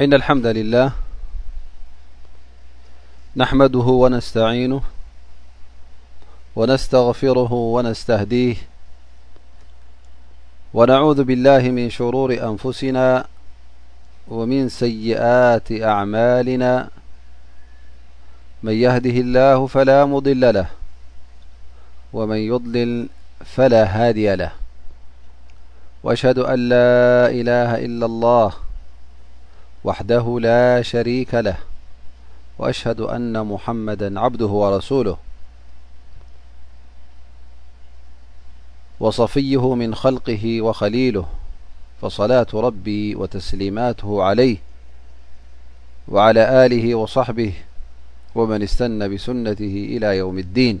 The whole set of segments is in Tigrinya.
إن الحمد له نحمده ونستينه ونستفره ونستهديه ونعوذ بالله من شرور أنفسنا ومن سيئات أملنا من يهده الله فلا مضل له ومن يلل فلا هادي له وأهد أن لا إله إلا الله وحده لا شريك له وأشهد أن محمدا عبده ورسوله وصفيه من خلقه وخليله فصلاة ربي وتسليماته عليهوعلى له وصحبه ومن استن بسنته إلى يوم الدين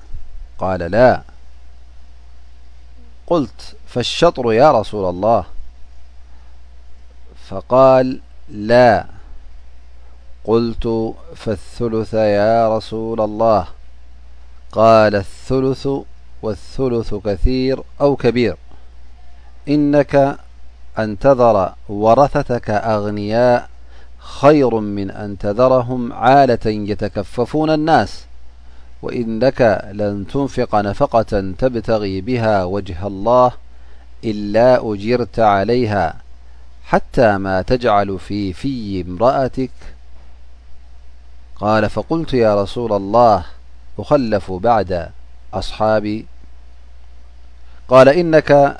قال لا قلت فالشطر يا رسول الله فقال لا قلت فالثلث يا رسول الله قال الثلث والثلث كثير أو كبير إنك أن تذر ورثتك أغنياء خير من أن تذرهم عالة يتكففون الناس وإنك لن تنفق نفقة تبتغي بها وجه الله إلا أجرت عليها حتى ما تجعل في في امرأتك ال فقلت يا رسول الله أخلف بعد صاب قال إنك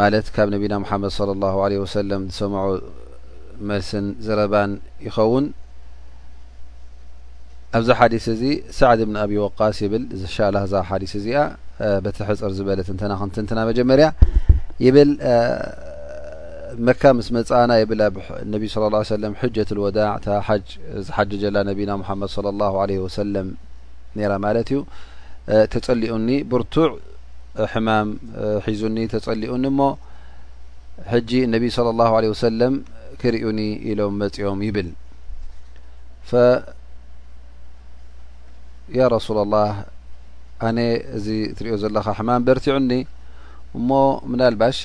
ማለት ካብ ነቢና ሙሓመድ صለ ላሁ ለ ወሰለም ዝሰምዖ መልስን ዘረባን ይኸውን ኣብዚ ሓዲስ እዚ ሳዕድ ብን ኣብ ወቃስ ይብል ሻላ እዛ ሓዲስ እዚኣ በቲ ሕፅር ዝበለት እንተና ክንትንትና መጀመርያ ይብል መካ ምስ መፃእና ይብል ኣብ ነቢ ስለ ላ ሰለም ሕጀት ልወዳዕ እታ ሓጅ ዝሓጀጀላ ነቢና ሙሓመድ ለ ላሁ ለ ወሰለም ነይራ ማለት እዩ ተፀሊኡኒ ብርቱዕ ሕማም ሒዙኒ ተጸሊኡኒ እሞ ሕጂ እነቢ صለ ላሁ ለ ወሰለም ክርዩኒ ኢሎም መጺኦም ይብል ያ ረሱላ ላህ ኣነ እዚ እትሪኦ ዘለካ ሕማም በርቲዑኒ እሞ ምናልባሽ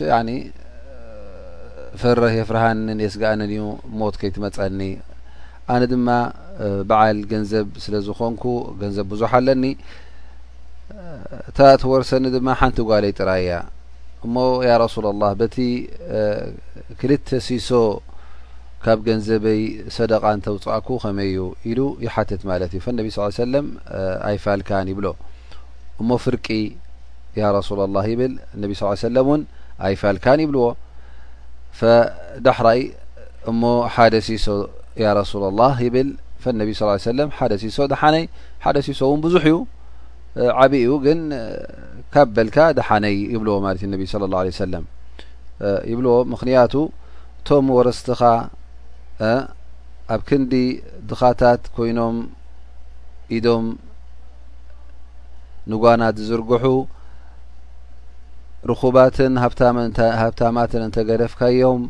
ፈረህ የፍርሃንን የስጋኣንን እዩ ሞት ከይትመፀኒ ኣነ ድማ በዓል ገንዘብ ስለ ዝኾንኩ ገንዘብ ብዙሕ ኣለኒ እታ ትወርሰኒ ድማ ሓንቲ ጓለይ ጥራይ እያ እሞ ያ ረሱላ ላህ በቲ ክልተ ሲሶ ካብ ገንዘበይ ሰደቃ እንተውፃእኩ ከመይ እዩ ኢሉ ይሓትት ማለት እዩ ፈነቢ ስ ሰለም ኣይፋልካን ይብሎ እሞ ፍርቂ ያ ረሱላ ላ ይብል እነቢ ስ ሰለም እውን ኣይፋልካን ይብልዎ ፈዳሕራይ እሞ ሓደ ሲሶ ያ ረሱላ ላህ ይብል ፈነቢ ስ ሰለም ሓደ ሲሶ ደሓነይ ሓደ ሲሶ ውን ብዙሕ እዩ ዓብይ እዩ ግን ካብ በልካ ደሓነይ ይብልዎ ማለት እዩ ነቢ ስለ ላ ለ ሰለም ይብልዎ ምክንያቱ እቶም ወረስትኻ ኣብ ክንዲ ድኻታት ኮይኖም ኢዶም ንጓና ዝዝርግሑ ርኹባትን ሃብታማትን እንተገደፍካዮም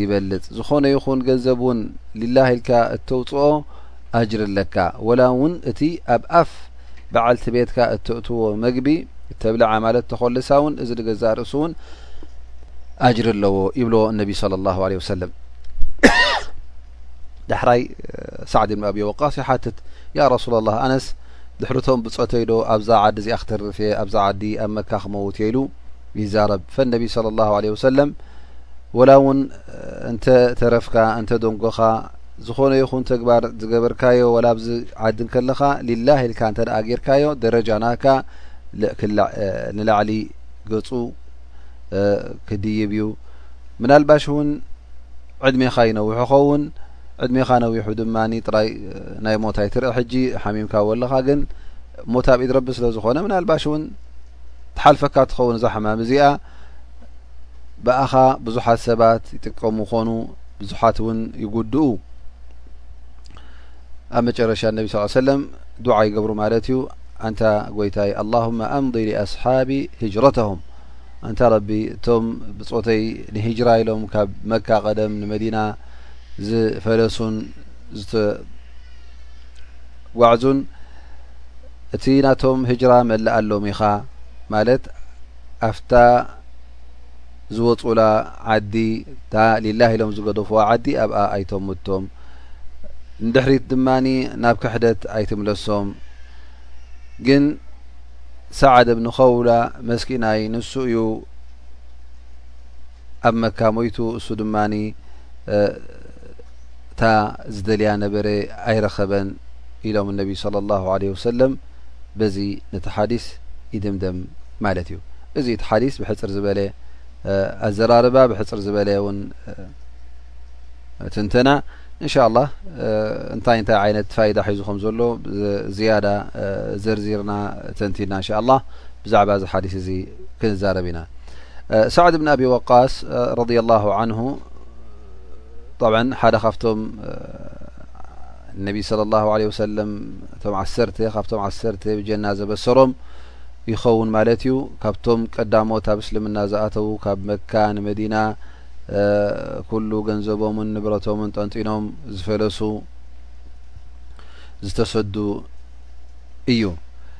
ይበልፅ ዝኾነ ይኹን ገንዘብ እውን ሊላ ኢልካ እተውፅኦ ኣጅሪ ኣለካ ወላ ውን እቲ ኣብ ኣፍ በዓልቲ ቤትካ እተእትዎ መግቢ እተብልዓ ማለት ተኾልሳ ውን እዚ ንገዛእ ርእሱ ውን ኣጅሪ ኣለዎ ይብልዎ እነቢ صለ ላሁ ለ ወሰለም ዳሕራይ ሳዕዲ ብ ኣብዮ ወቃስ ይሓትት ያ ረሱላ ላ ኣነስ ድሕርቶም ብፀተይ ዶ ኣብዛ ዓዲ እዚኣ ክትርፍ እየ ኣብዛ ዓዲ ኣብ መካ ክመውት እየ ኢሉ ይዛረብ ፈነቢ ለ ላ ለ ወሰለም ወላ እውን እንተ ተረፍካ እንተ ደንጎኻ ዝኾነ ይኹን ተግባር ዝገበርካዮ ወላ ኣብዚ ዓዲ እንከለኻ ሊላህ ኢልካ እንተ ጌርካዮ ደረጃ ናካ ንላዕሊ ገጹ ክድይብ እዩ ምናልባሽ እውን ዕድሜኻ ይነውሑ ኸውን ዕድሜኻ ነዊሑ ድማ ጥራይ ናይ ሞት ኣይትርእ ሕጂ ሓሚምካ ወለኻ ግን ሞት ኣብ ኢድ ረቢ ስለ ዝኾነ ምናልባሽ እውን ትሓልፈካ ትኸውን እዛ ሕማም እዚኣ ብኣኻ ብዙሓት ሰባት ይጥቀሙ ኾኑ ብዙሓት እውን ይጉድኡ ኣብ መጨረሻ ነቢ ስ ሰለም ዱዓ ይገብሩ ማለት እዩ ኣንታ ጎይታይ ኣላሁማ ኣምض ኣስሓቢ ህጅረተሁም ኣንታ ረቢ እቶም ብፆተይ ንሂጅራ ኢሎም ካብ መካ ቀደም ንመዲና ዝፈለሱን ክጓዕዙን እቲ ናቶም ህጅራ መለኣሎም ኢኻ ማለት ኣፍታ ዝወፁላ ዓዲ እታ ሊላህ ኢሎም ዝገደፉዋ ዓዲ ኣብኣ ኣይተሙቶም ንድሕሪት ድማ ናብ ክሕደት ኣይትምለሶም ግን ሰዓድ እብኒ ኸውላ መስኪናይ ንሱ እዩ ኣብ መካ ሞይቱ እሱ ድማ እታ ዝደልያ ነበረ ኣይረኸበን ኢሎም ነቢ صለ ላሁ ለ ወሰለም በዚ ነቲ ሓዲስ ይድምደም ማለት እዩ እዚ እቲ ሓዲስ ብሕፅር ዝበለ ኣዘራርባ ብሕፅር ዝበለ ውን ትንተና እንሻ ላ እንታይ እንታይ ዓይነት ፋይዳ ሒዙ ከም ዘሎ ዝያዳ ዘርዚርና ተንቲና እንሻ ላ ብዛዕባ እዚ ሓዲስ እዚ ክንዛረብ ኢና ሳዕድ ብን ኣቢ ወቃስ ረድ ላሁ ዓንሁ ጠብዓ ሓደ ካብቶም ነቢ ስለ ላሁ ለ ወሰለም እቶም ዓሰርተ ካብቶም ዓሰርተ ብጀና ዘበሰሮም ይኸውን ማለት እዩ ካብቶም ቀዳሞት ኣብ እስልምና ዝኣተው ካብ መካ ንመዲና ኩሉ ገንዘቦምን ንብረቶምን ጠንጢኖም ዝፈለሱ ዝተሰዱ እዩ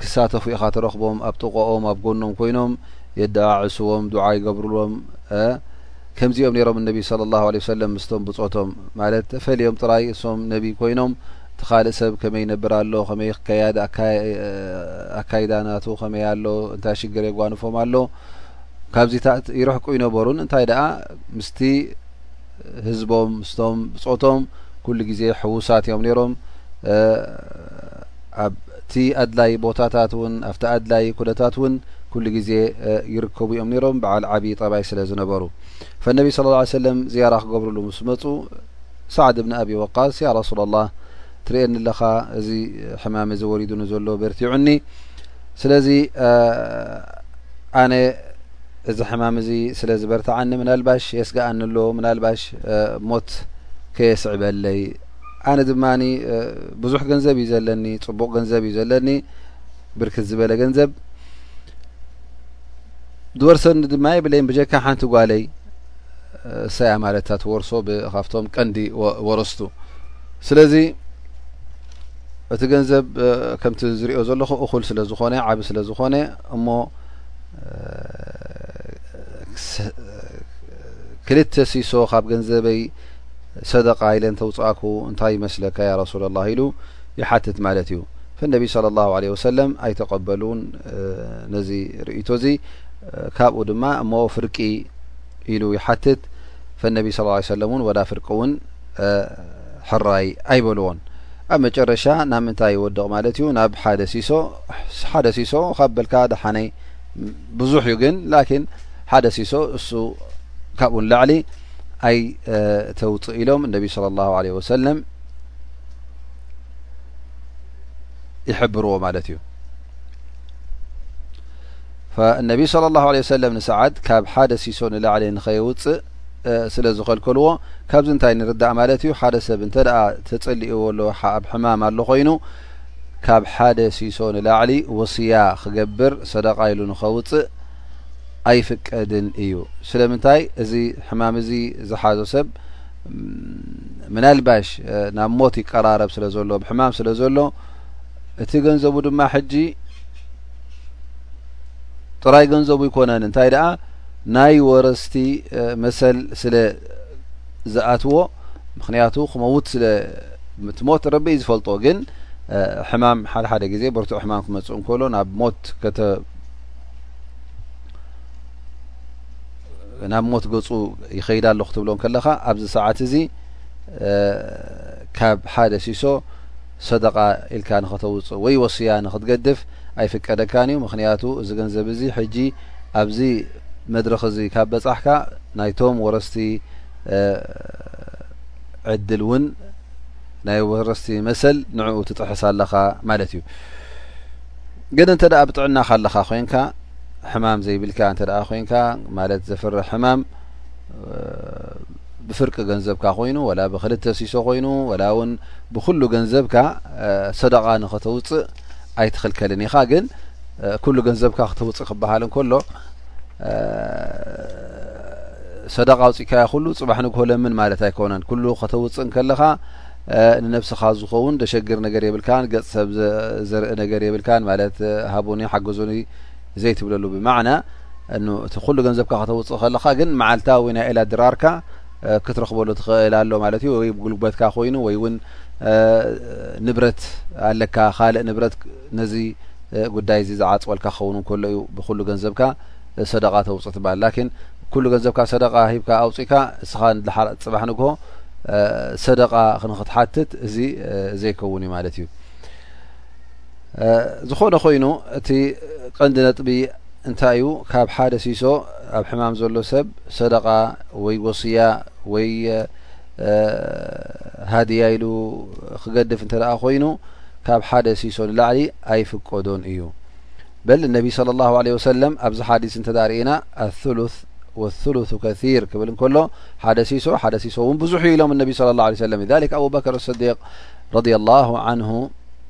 ክሳተፉ ኢኻ ትረኽቦም ኣብ ጥቆኦም ኣብ ጎኖም ኮይኖም የደዓዕስዎም ዱዓ ይገብርሎም ከምዚኦም ነሮም እነቢ صለ ላሁ ለ ሰለም ምስቶም ብፆቶም ማለት ተፈልዮም ጥራይ እሶም ነቢ ኮይኖም እቲ ካልእ ሰብ ከመይ ነብር ኣሎ ከመይ ክከያድ ኣካይዳ ናቱ ከመይ ኣሎ እንታይ ሽግር የጓንፎም ኣሎ ካብዚታት ይርሕቁ ይነበሩን እንታይ ደኣ ምስቲ ህዝቦም ምስቶም ብጾቶም ኩሉ ግዜ ሕዉሳት እዮም ነይሮም ኣብ እቲ ኣድላይ ቦታታት ውን ኣብቲ ኣድላይ ኩነታት ውን ኩሉ ግዜ ይርከቡ እዮም ነሮም በዓል ዓብዪ ጠባይ ስለ ዝነበሩ ፈነቢ ስለ ላ ሰለም ዝያራ ክገብርሉ ምስ መፁ ሳዕድ እብኒ ኣብዪ ወቃስ ያ ረሱላ ላ ትርእየኒ ኣለኻ እዚ ሕማም እዚ ወሪዱኒ ዘሎ በርቲዑኒ ስለዚ ኣነ እዚ ሕማም እዚ ስለ ዝበርትዓኒ ምናልባሽ የስጋኣኒ ኣሎ ምናልባሽ ሞት ከየስዕበለይ ኣነ ድማ ብዙሕ ገንዘብ እዩ ዘለኒ ፅቡቅ ገንዘብ እዩ ዘለኒ ብርክት ዝበለ ገንዘብ ዝወርሰኒ ድማ የብለይ ብጀካ ሓንቲ ጓለይ ሰያ ማለትታ ትወርሶ ካብቶም ቀንዲ ወረስቱ ስለዚ እቲ ገንዘብ ከምቲ ዝሪኦ ዘለኹ እኹል ስለ ዝኾነ ዓብ ስለ ዝኾነ እሞ ክልተ ሲሶ ካብ ገንዘበይ ሰደቃ ኢለ ንተውፅኣኩ እንታይ ይመስለካ ያ ረሱል ላ ኢሉ ይሓትት ማለት እዩ ፈነቢ ስለ ላሁ ለ ወሰለም ኣይተቀበሉን ነዚ ርእቶ እዚ ካብኡ ድማ እሞ ፍርቂ ኢሉ ይሓትት ፈነቢ ስ ሰለም እውን ወላ ፍርቂ እውን ሕራይ ኣይበልዎን ኣብ መጨረሻ ናብ ምንታይ ይወድቕ ማለት እዩ ናብ ሓደ ሲሶ ሓደ ሲሶ ካብ በልካ ደሓነይ ብዙሕ እዩ ግን ላኪን ሓደ ሲሶ እሱ ካብኡ ንላዕሊ ኣይ ተውፅእ ኢሎም እነቢ ስለ ላሁ ለ ወሰለም ይሕብርዎ ማለት እዩ እነቢ ስለ ላሁ ለ ወሰለም ንሰዓድ ካብ ሓደ ሲሶ ንላዕሊ ንኸይውፅእ ስለ ዝኸልከልዎ ካብዚ እንታይ ንርዳእ ማለት እዩ ሓደ ሰብ እንተ ተጸሊእዎ ኣሎ ኣብ ሕማም ኣሎ ኮይኑ ካብ ሓደ ሲሶ ንላዕሊ ወስያ ክገብር ሰደቃ ኢሉ ንኸውጽእ ኣይፍቀድን እዩ ስለምንታይ እዚ ሕማም እዚ ዝሓዞ ሰብ ምናልባሽ ናብ ሞት ይቀራረብ ስለ ዘሎ ብ ሕማም ስለ ዘሎ እቲ ገንዘቡ ድማ ሕጂ ጥራይ ገንዘቡ ይኮነን እንታይ ደኣ ናይ ወረስቲ መሰል ስለ ዝኣትዎ ምክንያቱ ክመውት ስለ ቲ ሞት ረቢ እዩ ዝፈልጦ ግን ሕማም ሓደ ሓደ ግዜ ብርቱዕ ሕማም ክመፅእ እንከሎ ናብ ሞት ከተ ናብ ሞት ገፁ ይኸይዳ ኣሎ ክትብሎ ከለኻ ኣብዚ ሰዓት እዚ ካብ ሓደ ሲሶ ሰደቓ ኢልካ ንኸተውጽእ ወይ ወስያ ንኽትገድፍ ኣይፍቀደካን እዩ። ምኽንያቱ እዚ ገንዘብ እዚ ሕጂ ኣብዚ መድረኽ እዚ ካብ በጻሕካ ናይቶም ወረስቲ ዕድል እውን ናይ ወረስቲ መሰል ንዕኡ ትጥሕስ ኣለኻ ማለት እዩ። ግን እንተ ደኣ ብጥዕናኻ ኣለኻ ኮንካ ሕማም ዘይብልካ እንተ ደኣ ኮንካ ማለት ዘፍርሕ ሕማም ብፍርቂ ገንዘብካ ኮይኑ ወላ ብክልተ ሲሶ ኮይኑ ወላ ውን ብኩሉ ገንዘብካ ሰደቃ ንኸተውፅእ ኣይትኽልከልን ኢኻ ግን ኩሉ ገንዘብካ ክተውፅእ ክበሃል እንከሎ ሰደቃ ኣውፅእካዮ ኩሉ ፅባሕ ንግሆ ለምን ማለት ኣይኮነን ኩሉ ከተውፅእ እንከለኻ ንነብስኻ ዝኸውን ደሸግር ነገር የብልካን ገፅ ሰብ ዘርኢ ነገር የብልካን ማለት ሃቡኒ ሓገዙኒ ዘይትብለሉ ብማዕና እኑ እቲ ኩሉ ገንዘብካ ከተውፅእ ከለካ ግን መዓልታዊ ናይ ዕላ ድራርካ ክትረክበሉ ትኽእል ኣሎ ማለት እዩ ወይ ጉልበትካ ኮይኑ ወይ እውን ንብረት ኣለካ ካልእ ንብረት ነዚ ጉዳይ እዚ ዝዓፅወልካ ክኸውን ከሎ እዩ ብኩሉ ገንዘብካ ሰደቃ ተውፅእ ትበሃል ላኪን ኩሉ ገንዘብካ ሰደቃ ሂብካ ኣውፅእካ እስኻ ድሓር ፅባሕ ንግሆ ሰደቃ ንክትሓትት እዚ ዘይከውን እዩ ማለት እዩ ዝኾነ ኮይኑ እቲ ቀንዲ ነጥቢ እንታይ እዩ ካብ ሓደ ሲሶ ኣብ ሕማም ዘሎ ሰብ ሰደቃ ወይ ወስያ ወይ ሃድያ ኢሉ ክገድፍ እንተ ኮይኑ ካብ ሓደ ሲሶ ንላዕሊ ኣይፍቀዶን እዩ በል ነቢ صለ ላሁ ለ ወሰለም ኣብዚ ሓዲስ እንተ ርእና ኣሉ ወሉث ከር ክብል እንከሎ ሓደ ሲሶ ሓደ ሲሶ እውን ብዙሕ ኢሎም ነቢ ለ ላه ሰለም ኣበከር ኣሰዲቅ ረዲ ላሁ ዓንሁ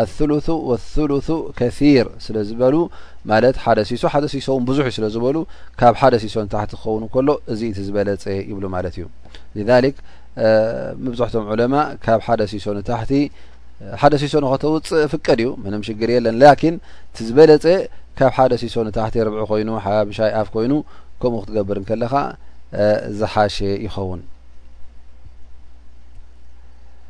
ኣልሱሉሱ ወሱሉሱ ከሲር ስለ ዝበሉ ማለት ሓደ ሲሶ ሓደ ሲሶ እውን ብዙሕ እዩ ስለ ዝበሉ ካብ ሓደ ሲሶ ንታሕቲ ክኸውን ከሎ እዚ እቲ ዝበለፀ ይብሉ ማለት እዩ ሊዛሊክ ምብዝሕቶም ዑለማ ካብ ሓደ ሲሶ ንታሕቲ ሓደ ሲሶ ንኸተውፅእ ፍቀድ እዩ ምንም ሽግር የለን ላኪን እቲ ዝበለፀ ካብ ሓደ ሲሶ ንታሕቲ ርብዒ ኮይኑ ሓብሻይ ኣፍ ኮይኑ ከምኡ ክትገብር ከለኻ ዝሓሸ ይኸውን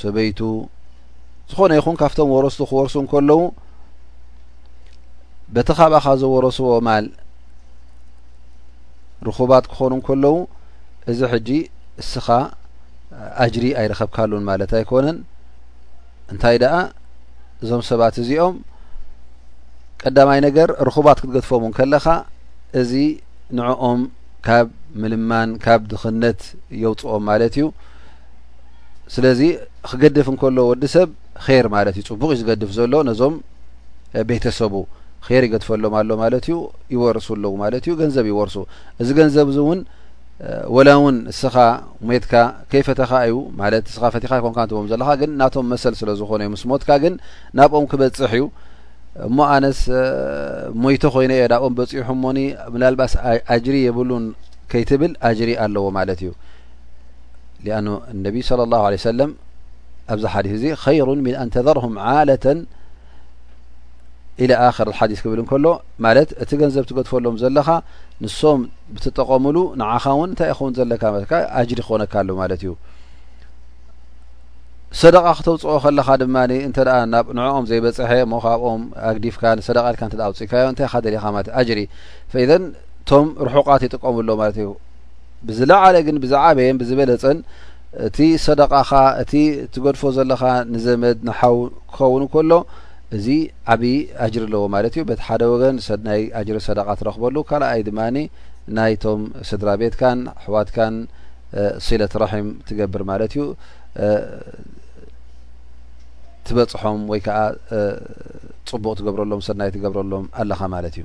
ሰበይቱ ዝኾነ ይኹን ካብቶም ወረስቱ ክወርሱ እንከለዉ በቲ ካብኣኻ ዘወረስዎ ማል ርኹባት ክኾኑ እንከለዉ እዚ ሕጂ እስኻ ኣጅሪ ኣይረኸብካሉን ማለት ኣይኮነን እንታይ ደኣ እዞም ሰባት እዚኦም ቀዳማይ ነገር ርኹባት ክትገድፎም ከለኻ እዚ ንዕኦም ካብ ምልማን ካብ ድኽነት የውፅኦም ማለት እዩ ስለዚ ክገድፍ እንከሎ ወዲ ሰብ ር ማለት እዩ ፅቡቅ እዩ ዝገድፍ ዘሎ ነዞም ቤተሰቡ ር ይገድፈሎም ኣሎ ማለት እዩ ይወርሱ ኣለዉ ማለት እዩ ገንዘብ ይወርሱ እዚ ገንዘብ እዚ እውን ወላ እውን እስኻ ሞትካ ከይፈተኻ እዩ ማለት እስኻ ፈቲኻ ይኮንካ ትቦም ዘለካ ግን ናቶም መሰል ስለ ዝኾነ እዩ ምስ ሞትካ ግን ናብኦም ክበፅሕ እዩ እሞ ኣነስ ሞይተ ኮይነ እየ ናብኦም በፂሑ ሞኒ ምላልባስ ኣጅሪ የብሉን ከይትብል ኣጅሪ ኣለዎ ማለት እዩ ሊኣኑ ነቢ ስለ ላሁ ለ ሰለም ኣብዚ ሓዲስ እዚ ኸይሩ ምን ኣንተዘርሁም ዓለተ ኢለ ኣክር ሓዲስ ክብል እንከሎ ማለት እቲ ገንዘብ ትገድፈሎም ዘለኻ ንሶም ብትጠቐምሉ ንዓኻ እውን እንታይ ይኸውን ዘለካ ኣጅሪ ክኾነካ ኣሎ ማለት እዩ ሰደቃ ክተውፅኦ ከለኻ ድማ እንተ ናብ ንዕኦም ዘይበፅሐ እሞ ካብኦም ኣግዲፍካ ንሰደቃ ኢልካ እተ ኣውፅእካዮ እንታይ ካ ደሊኻ ማለት ዩ ኣጅሪ ፈኢዘን እቶም ርሑቃት ይጥቀምሎ ማለት እዩ ብዝለዓለ ግን ብዝዓበየን ብዝበለፀን እቲ ሰደቃኻ እቲ ትገድፎ ዘለኻ ንዘመድ ንሓው ክኸውን ከሎ እዚ ዓብዪ ኣጅሪ ኣለዎ ማለት እዩ በቲ ሓደ ወገን ናይ ኣጅሪ ሰደቃ ትረክበሉ ካልኣይ ድማ ናይቶም ስድራ ቤትካን ኣሕዋትካን ሲለት ራሒም ትገብር ማለት እዩ ትበፅሖም ወይ ከዓ ፅቡቅ ትገብረሎም ሰናይ ትገብረሎም ኣለካ ማለት እዩ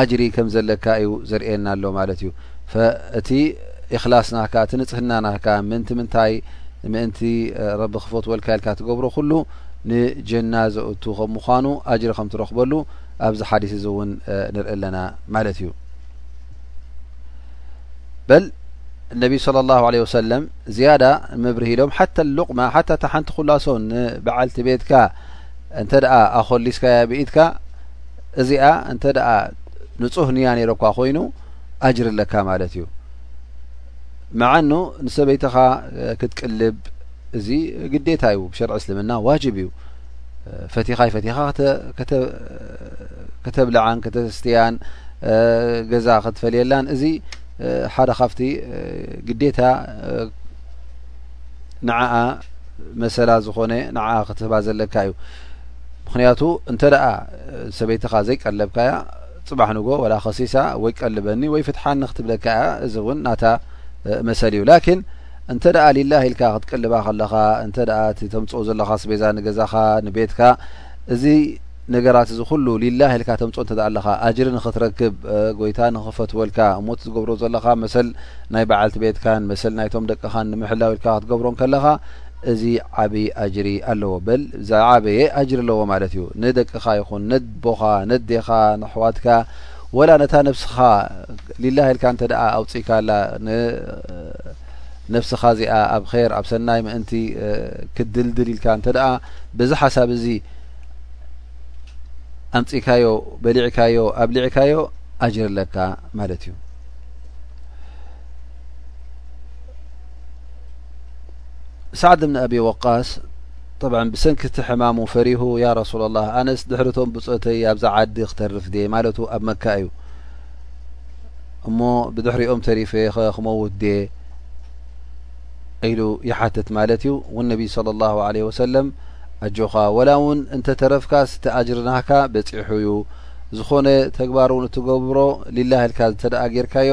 ኣጅሪ ከም ዘለካ እዩ ዘርእየና ኣሎ ማለት እዩ እቲ ኢክላስ ናካ እቲ ንፅህና ናካ ምእንቲ ምንታይ ምእንቲ ረቢ ክፈትወልካ ኢልካ ትገብሮ ኩሉ ንጀና ዘእቱ ከም ምኳኑ ኣጅሪ ከም ትረክበሉ ኣብዚ ሓዲስ እዚ እውን ንርኢ ኣለና ማለት እዩ በል እነቢ صለ ላሁ ለ ወሰለም ዝያዳ መብርሂ ኢሎም ሓታ ሉቕማ ሓታ እታ ሓንቲ ኩላሶ ንበዓልቲ ቤትካ እንተ ደኣ ኣኾሊስካያ ብኢትካ እዚኣ እንተ ንጹህ ንያ ነይረኳ ኮይኑ ኣጅሪ ኣለካ ማለት እዩ መዓኑ ንሰበይትኻ ክትቅልብ እዚ ግዴታ እዩ ብሸርዒ እስልምና ዋጅብ እዩ ፈቲኻ ይፈቲኻ ከተብልዓን ከተስትያን ገዛ ክትፈልየላን እዚ ሓደ ካብቲ ግዴታ ንዓኣ መሰላ ዝኾነ ንዓኣ ክትህባ ዘለካ እዩ ምክንያቱ እንተ ሰበይትካ ዘይቀለብካያ ፅባሕ ንጎ ወላ ከሲሳ ወይ ቀልበኒ ወይ ፍትሓኒ ክትብለካ እያ እዚ እውን ናታ መሰል እዩ ላኪን እንተ ሊላ ኢልካ ክትቅልባ ከለካ እንተ ተምፅኦ ዘለካ ስቤዛ ንገዛካ ንቤትካ እዚ ነገራት እዚ ኩሉ ሊላ ኢልካ ተምፅ እተ ኣለካ ኣጅሪ ንክትረክብ ጎይታ ንክፈትወልካ እሞት ዝገብሮ ዘለካ መሰል ናይ በዓልቲ ቤትካን መሰል ናይቶም ደቅካን ንምሕላው ኢልካ ክትገብሮ ከለካ እዚ ዓቢ ኣጅሪ ኣለዎ በል ዝዓበየ ኣጅሪ ኣለዎ ማለት እዩ ንደቅኻ ይኹን ነቦኻ ነዴኻ ነሕዋትካ ወላ ነታ ነብስኻ ሊላህ ኢልካ እንተ ደኣ ኣውጺእካላ ነብስኻ እዚኣ ኣብ ኼር ኣብ ሰናይ ምእንቲ ክድልድል ኢልካ እንተ ደኣ በዚ ሓሳብ እዚ ኣምጺእካዮ በሊዕካዮ ኣብሊዕካዮ ኣጅሪ ኣለካ ማለት እዩ ሳዕድ ብ ኣቢ ወቃስ ብሰንኪ ቲ ሕማሙ ፈሪሁ ያ ረሱላ ላ ኣነስ ድሕሪቶም ብፆተይ ኣብዛ ዓዲ ክተርፍ ድየ ማለቱ ኣብ መካ እዩ እሞ ብድሕሪኦም ተሪፈ ኸ ክመውት ድየ ኢሉ ይሓትት ማለት እዩ ን ነቢይ ለ ላ ለ ወሰለም ኣጆኻ ወላ እውን እንተተረፍካ ስቲ ኣጅርናካ በፂሑ እዩ ዝኾነ ተግባር እውን እትገብሮ ሊላ ልካ እንተ ጌርካዮ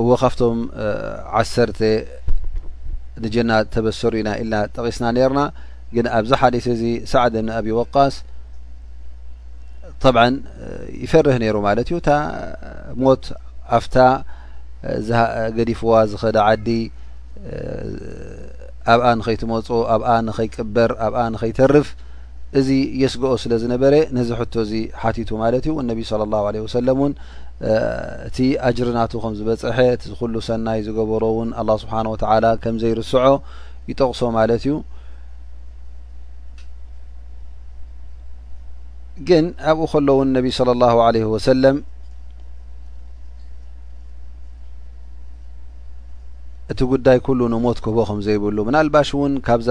እዎ ካብቶም ዓሰርተ ንጀና ተበሰሩ ኢና ኢልና ጠቂስና ነርና ግን ኣብዚ ሓዲስ እዚ ሳዕድ ን ኣብ ወቃስ ጠብዓ ይፈርህ ነይሩ ማለት እዩ እታ ሞት ኣፍታ ገዲፍዋ ዝኸደ ዓዲ ኣብኣ ንኸይትመፁ ኣብኣ ንኸይቅበር ኣብኣ ንኸይተርፍ እዚ የስግኦ ስለ ዝነበረ ነዚ ሕቶ እዚ ሓቲቱ ማለት እዩ እነቢ ስለ ላሁ ለ ወሰለም እውን እቲ ኣጅሪ ናቱ ከም ዝበፅሐ እቲ ዝኩሉ ሰናይ ዝገበሮ እውን ኣላ ስብሓን ወተዓላ ከም ዘይርስዖ ይጠቕሶ ማለት እዩ ግን ኣብኡ ከሎ ውን ነቢ ስለ ላሁ ለ ወሰለም እቲ ጉዳይ ኩሉ ንሞት ክህቦ ከም ዘይብሉ ምናልባሽ እውን ካብዛ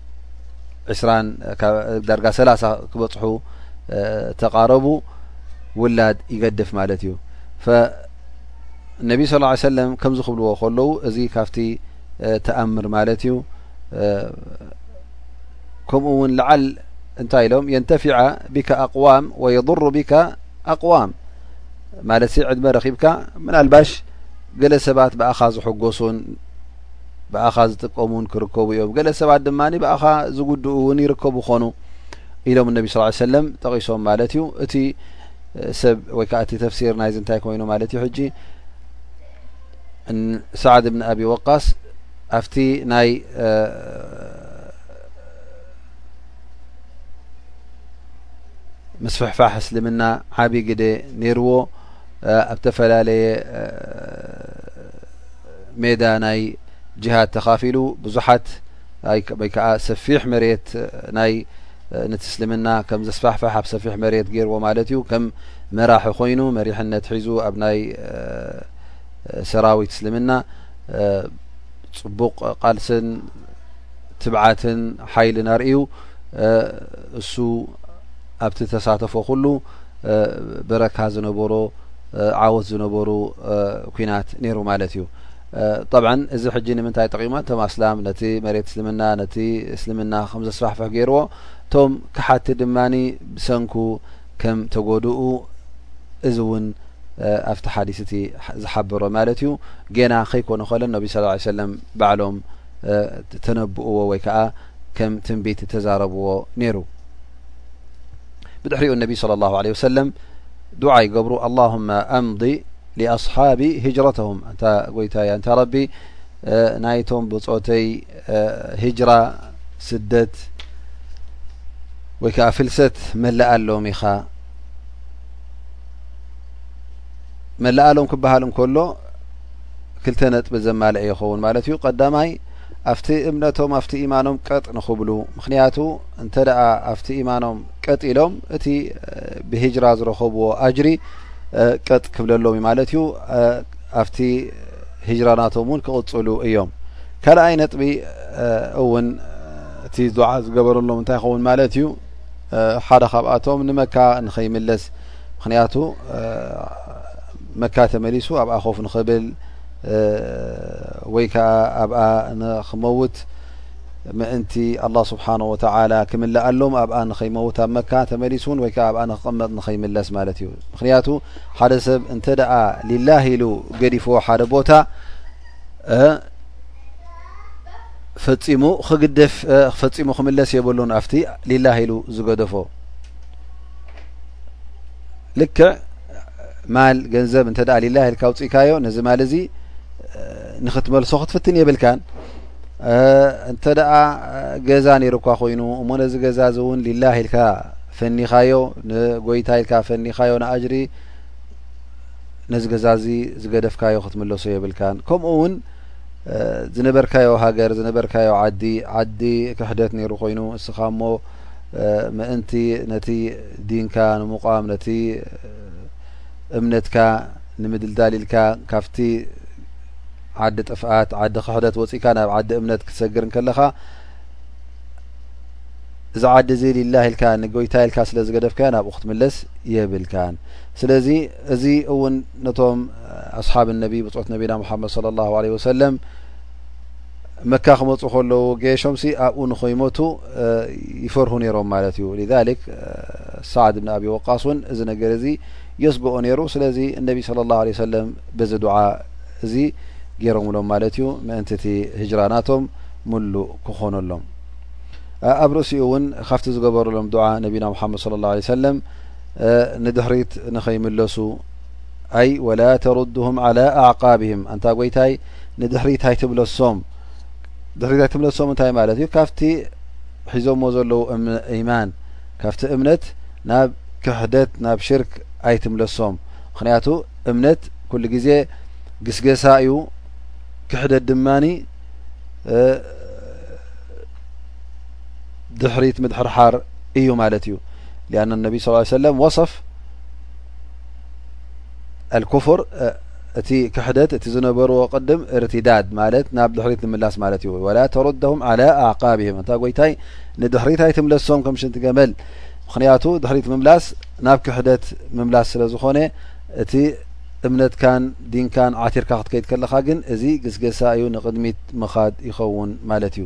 ዳርጋ ሰላ ክበፅሑ ተቃረቡ ውላድ ይገድፍ ማለት እዩ ነቢ ስ ሰለ ከምዚ ክብልዎ ከለዉ እዚ ካብቲ ተኣምር ማለት እዩ ከምኡ ውን ልዓል እንታይ ኢሎም የንተፊዓ ብካ ኣቅዋም ወየضሩ ብካ ኣቅዋም ማለት ዕድመ ረኪብካ ምናልባሽ ገለ ሰባት ብኣኻ ዝሕጎሱን ብኣኻ ዝጥቀሙን ክርከቡ እዮም ገለ ሰባት ድማ ብኣኻ ዝጉድኡ እውን ይርከቡ ኾኑ ኢሎም እነቢ ስ ሰለም ጠቂሶም ማለት እዩ እቲ ሰብ ወይ ከዓ እቲ ተፍሲር ናይዚ እንታይ ኮይኑ ማለት እዩ ሕጂ ሰዓድ እብኒ ኣብ ወቃስ ኣብቲ ናይ ምስፍሕፋሕ እስልምና ዓብዪ ግደ ነይርዎ ኣብ ተፈላለየ ሜዳ ናይ ጅሃድ ተኻፊሉ ብዙሓት ወይ ከዓ ሰፊሕ መሬት ናይ ንትስልምና ከም ዘስፋሕፋሕ ኣብ ሰፊሕ መሬት ገይርዎ ማለት እዩ ከም መራሒ ኮይኑ መሪሕነት ሒዙ ኣብ ናይ ሰራዊት እስልምና ፅቡቕ ቃልስን ትብዓትን ሓይልን ኣርእዩ እሱ ኣብቲ ተሳተፎ ኩሉ በረካ ዝነበሮ ዓወት ዝነበሩ ኩናት ነይሩ ማለት እዩ ጠብዓ እዚ ሕጂ ንምንታይ ጠቂማ እቶም ኣስላም ነቲ መሬት እስልምና ነቲ እስልምና ከም ዘስፋሕፍሕ ገይርዎ እቶም ክሓቲ ድማ ብሰንኩ ከም ተጎድኡ እዚ እውን ኣብቲ ሓዲስ እቲ ዝሓበሮ ማለት እዩ ገና ከይኮነ ከለን ነቢ ስ ሰለም ባዕሎም ተነብእዎ ወይ ከዓ ከም ትንቢት እተዛረብዎ ነይሩ ብድሕሪኡ ነቢ صለ ላሁ ለ ወሰለም ዱዓ ይገብሩ ኣላሁመ ኣምዲ ሊኣስሓቢ ህጅረተሁም እንታ ጎይታያ እንታ ረቢ ናይቶም ብፆተይ ህጅራ ስደት ወይ ከዓ ፍልሰት መላኣሎም ኢኻ መላኣሎም ክበሃል እንከሎ ክልተ ነጥቢ ዘማልአ ይኸውን ማለት እዩ ቀዳማይ ኣብቲ እምነቶም ኣብቲ ኢማኖም ቀጥ ንክብሉ ምክንያቱ እንተ ኣብቲ ኢማኖም ቀጥ ኢሎም እቲ ብሂጅራ ዝረከብዎ ኣጅሪ ቀጥ ክብለሎም እዩ ማለት እዩ ኣብቲ ሂጅራናቶም እውን ክቕፅሉ እዮም ካልኣይ ነጥቢ እውን እቲ ዱዓ ዝገበረሎም እንታይ ይኸውን ማለት እዩ ሓደ ካብኣቶም ንመካ ንኸይምለስ ምክንያቱ መካ ተመሊሱ ኣብኣ ኮፍ ንክብል ወይ ከዓ ኣብኣ ንክመውት ምእንቲ ኣላ ስብሓን ወተላ ክምልኣሎም ኣብኣ ንከይመውት ኣብ መካ ተመሊሱን ወይ ከዓ ኣብኣ ንክቐመጥ ንከይምለስ ማለት እዩ ምክንያቱ ሓደ ሰብ እንተ ደኣ ሊላህ ኢሉ ገዲፍዎ ሓደ ቦታ ፈፂሙ ክግደፍ ፈፂሙ ክምለስ የብሉን ኣብቲ ሊላህ ኢሉ ዝገደፎ ልክዕ ማል ገንዘብ እንተ ሊላ ኢልካ ውፅእካዮ ነዚ ማል እዚ ንክትመልሶ ክትፍትን የብልካን እንተ ደኣ ገዛ ነይሩ እኳ ኮይኑ እሞ ነዚ ገዛ እዚ እውን ሊላ ኢልካ ፈኒኻዮ ንጎይታ ኢልካ ፈኒኻዮ ንኣጅሪ ነዚ ገዛ እዚ ዝገደፍካዮ ክትምለሶ የብልካን ከምኡ እውን ዝነበርካዮ ሃገር ዝነበርካዮ ዓዲ ዓዲ ክሕደት ነይሩ ኮይኑ እስኻ እሞ ምእንቲ ነቲ ዲንካ ንምቛም ነቲ እምነትካ ንምድልዳል ኢልካ ካብቲ ዓዲ ጥፍኣት ዓዲ ክሕደት ወፂእካ ናብ ዓዲ እምነት ክትሰግር ከለኻ እዚ ዓዲ እዚ ሊላ ኢልካ ንጎይታ ኢልካ ስለ ዝገደፍካዮ ናብኡ ክትምለስ የብልካን ስለዚ እዚ እውን ነቶም ኣስሓብ ነቢ ብፆት ነቢና ሓመድ ለ ላ ለ ወሰለም መካ ክመፁ ከለዉ ገየሾምሲ ኣብኡ ንኸይሞቱ ይፈርሁ ነይሮም ማለት እዩ ሊዛሊክ ሳዕድ ብን ኣብዪ ወቃስ እውን እዚ ነገር እዚ የስግኦ ነይሩ ስለዚ እነቢ ስለ ላሁ ለ ሰለም በዚ ዱዓ እዚ ገይሮምሎም ማለት እዩ ምእንቲ እቲ ህጅራ ናቶም ምሉእ ክኾነሎም ኣብ ርእሲኡ እውን ካብቲ ዝገበሩሎም ዱዓ ነቢና ሙሓመድ ስለ ላሁ ለ ሰለም ንድሕሪት ንኸይምለሱ ኣይ ወላ ተሩድሁም ዓላ ኣዕቃብህም ኣንታ ጎይታይ ንድሕሪት ኣይትምለሶም ድሕሪት ኣይትምለሶም እንታይ ማለት እዩ ካብቲ ሒዞሞ ዘለዉ ኢማን ካብቲ እምነት ናብ ክሕደት ናብ ሽርክ ኣይትምለሶም ምክንያቱ እምነት ኩሉ ግዜ ግስገሳ እዩ ክሕደት ድማኒ ድሕሪት ምድሕርሓር እዩ ማለት እዩ ሊኣን ነቢ ስ ሰለም ወሰፍ ኣልኩፍር እቲ ክሕደት እቲ ዝነበርዎ ቅድም እርትዳድ ማለት ናብ ድሕሪት ንምላስ ማለት እዩ ወላ ተሩድሁም ዓላ ኣዕቃብህም እንታ ጎይታይ ንድሕሪት ኣይትምለሶም ከም ሽንቲ ገመል ምክንያቱ ድሕሪት ምምላስ ናብ ክሕደት ምምላስ ስለ ዝኾነ እቲ እምነትካን ዲንካን ዓቲርካ ክትከይድ ከለካ ግን እዚ ግስገሳ እዩ ንቅድሚት ምኻድ ይኸውን ማለት እዩ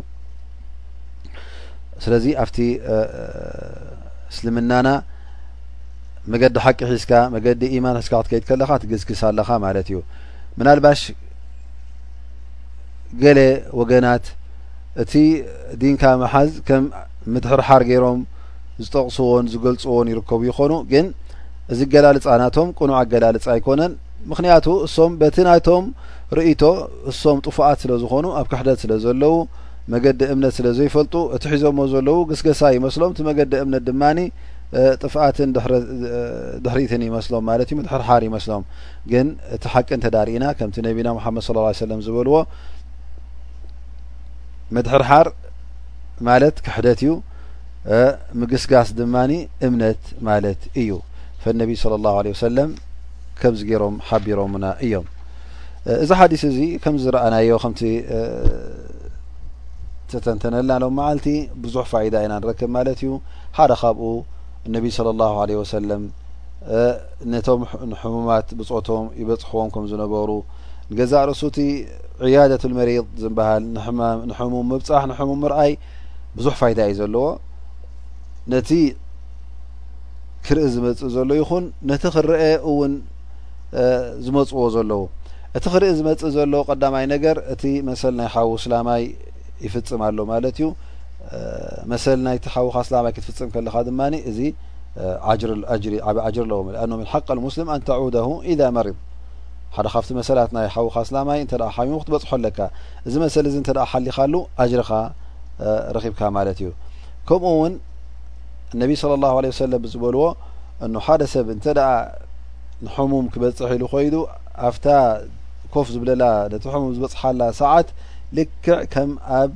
ስለዚ ኣብቲ እስልምናና መገዲ ሓቂ ሒዝካ መገዲ ኢማን ሒዝካ ክትከይድ ከለኻ ትግዝግስ ኣለኻ ማለት እዩ ምናልባሽ ገለ ወገናት እቲ ዲንካ መሓዝ ከም ምድሕርሓር ገይሮም ዝጠቕስዎን ዝገልፅዎን ይርከቡ ይኾኑ ግን እዚ ኣገላልፃ ናቶም ቅኑዕ ኣገላልፃ ኣይኮነን ምክንያቱ እሶም በቲ ናቶም ርእቶ እሶም ጥፉኣት ስለ ዝኾኑ ኣብ ክሕደት ስለ ዘለዉ መገዲ እምነት ስለ ዘይፈልጡ እቲ ሒዞሞ ዘለዉ ግስገሳ ይመስሎም እቲ መገዲ እምነት ድማኒ ጥፍኣትን ድሕሪትን ይመስሎም ማለት እዩ ምድሕርሓር ይመስሎም ግን እቲ ሓቂ እንተዳርኢና ከምቲ ነቢና ሓመድ ስ ሰለም ዝበልዎ ምድሕርሓር ማለት ክሕደት እዩ ምግስጋስ ድማ እምነት ማለት እዩ ፈነቢይ ስለ ላሁ ለ ወሰለም ከምዚ ገይሮም ሓቢሮምና እዮም እዚ ሓዲስ እዚ ከምዚ ዝረኣናዮ ከምቲ ዝተተንተነላ ሎመዓልቲ ብዙሕ ፋይዳ ኢና ንረክብ ማለት እዩ ሓደ ካብኡ እነቢይ ስለ ላ ለ ወሰለም ነቶም ንሕሙማት ብፆቶም ይበፅሕዎም ከም ዝነበሩ ንገዛእ ርእሱቲ ዕያደት ልመሪድ ዝበሃል ንሕሙም ምብፃሕ ንሕሙም ምርኣይ ብዙሕ ፋይዳ እዩ ዘለዎ ነቲ ክርኢ ዝመፅእ ዘሎ ይኹን ነቲ ክረአ እውን ዝመጽዎ ዘለዉ። እቲ ክርእ ዝመጽእ ዘሎ ቀዳማይ ነገር እቲ መሰል ናይ ሓዉ ስላማይ ይፍጽም ኣሎ ማለት እዩ። መሰል ናይቲ ሓዉኻ ስላማይ ክትፍጽም ከለኻ ድማ እዚ ኣጅሪ ዓቢ ኣጅሪ ኣለዎ ምልኣኖ ምን ሓቅ ልሙስልም ኣን ተዑደሁ ኢዛ መሪድ ሓደ ካብቲ መሰላት ናይ ሓውኻ ስላማይ እንተ ሓሚሙ ክትበፅሖ ኣለካ እዚ መሰል እዚ እንተ ሓሊኻሉ ኣጅርኻ ረኺብካ ማለት እዩ ከምኡ እውን እነቢ صለ ላه ለ ሰለም ብዝበልዎ እኑ ሓደ ሰብ እንተ ደኣ ንሕሙም ክበፅሕ ኢሉ ኮይዱ ኣፍታ ኮፍ ዝብለላ ነቲ ሕሙም ዝበፅሓላ ሰዓት ልክዕ ከም ኣብ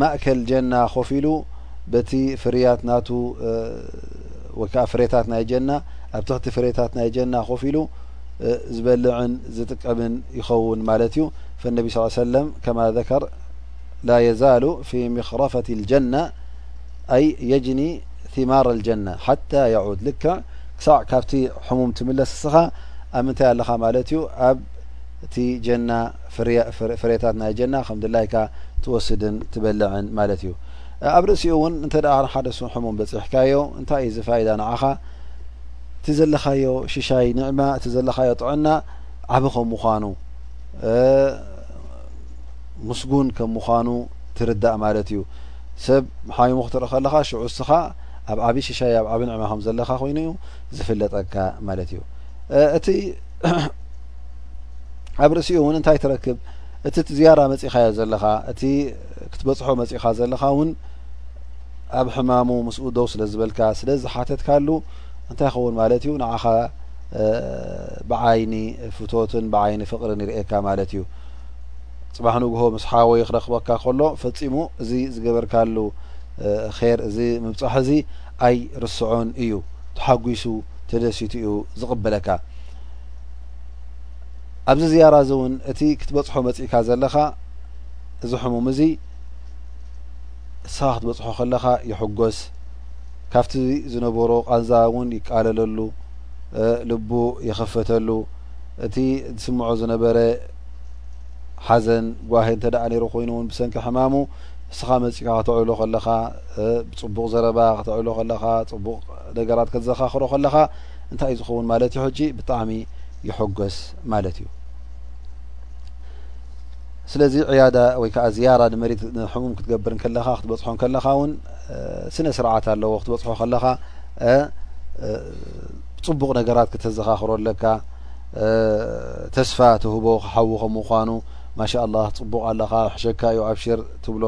ማእከል ጀና ኮፍ ኢሉ በቲ ፍርያት ናቱ ወይ ከዓ ፍሬታት ናይ ጀና ኣብ ትሕቲ ፍሬታት ናይ ጀና ኮፍ ኢሉ ዝበልዕን ዝጥቀምን ይኸውን ማለት እዩ ፈነቢ ስ ሰለም ከማ ዘከር ላ የዛሉ ፊ ምኽረፈት ልጀና ኣይ የጅኒ ቲማር ልጀና ሓታ የዑድ ልክዕ ክሳዕ ካብቲ ሕሙም ትምለስ እስኻ ኣብ ምንታይ ኣለኻ ማለት እዩ ኣብ እቲ ጀና ፍሬታት ናይ ጀና ከም ድላይካ ትወስድን ትበልዕን ማለት እዩ ኣብ ርእሲኡ እውን እንተ ሓደ ሱ ሕሙም በፂሕካዮ እንታይ እዩ ዝፋይዳ ንዓኻ እቲ ዘለኻዮ ሽሻይ ኒዕማ እቲ ዘለኻዮ ጥዕና ዓብ ከም ምዃኑ ምስጉን ከም ምዃኑ ትርዳእ ማለት እዩ። ሰብ ሓሚሙ ክትርኢ ከለኻ ሽዑ እስኻ ኣብ ዓቢ ሽሻይ ኣብ ዓቢ ንዕማ ከም ዘለኻ ኮይኑ እዩ ዝፍለጠካ ማለት እዩ። እቲ ኣብ ርእሲኡ እውን እንታይ ትረክብ እቲ ዝያዳ መጺኻዮ ዘለኻ እቲ ክትበጽሖ መጺኻ ዘለኻ እውን ኣብ ሕማሙ ምስኡ ደው ስለ ዝበልካ ስለ ዝሓተትካሉ እንታይ ይኸውን ማለት እዩ ንዓኻ ብዓይኒ ፍቶትን ብዓይኒ ፍቅርን ይርእየካ ማለት እዩ። ፅባሕ ንግሆ ምስ ሓወይ ክረክበካ ከሎ ፈፂሙ እዚ ዝገበርካሉ ር እዚ ምብፃሕ እዚ ኣይ ርስዖን እዩ ተሓጒሱ ተደሲቱ እዩ ዝቕበለካ ኣብዚ ዝያራ እዚ እውን እቲ ክትበፅሖ መፅእካ ዘለካ እዚ ሕሙም እዚ ንስኻ ክትበፅሖ ከለካ ይሕጎስ ካብቲ ዝነበሮ ቃንዛ እውን ይቃለለሉ ልቡ ይኸፈተሉ እቲ ዝስምዖ ዝነበረ ሓዘን ጓሂ እንተ ደኣ ነይሩ ኮይኑ እውን ብሰንኪ ሕማሙ ንስኻ መጺእካ ከተዕልሎ ከለኻ ብጽቡቕ ዘረባ ከተዕልሎ ከለኻ ጽቡቕ ነገራት ከተዘኻኽሮ ከለኻ እንታይ እዩ ዝኸውን ማለት እዩ ሕጂ ብጣዕሚ ይሕጎስ ማለት እዩ ስለዚ ዕያዳ ወይ ከዓ ዝያራ ንመሬት ንሕሙም ክትገብር ከለኻ ክትበፅሖ ከለኻ እውን ስነ ስርዓት ኣለዎ ክትበፅሖ ከለኻ ፅቡቅ ነገራት ክተዘኻኽሮ ኣለካ ተስፋ ትህቦ ክሓዊ ከም ምኳኑ ማሻኣላህ ፅቡቅ ኣለካ ክሕሸካ እዩ ኣብሽር ትብሎ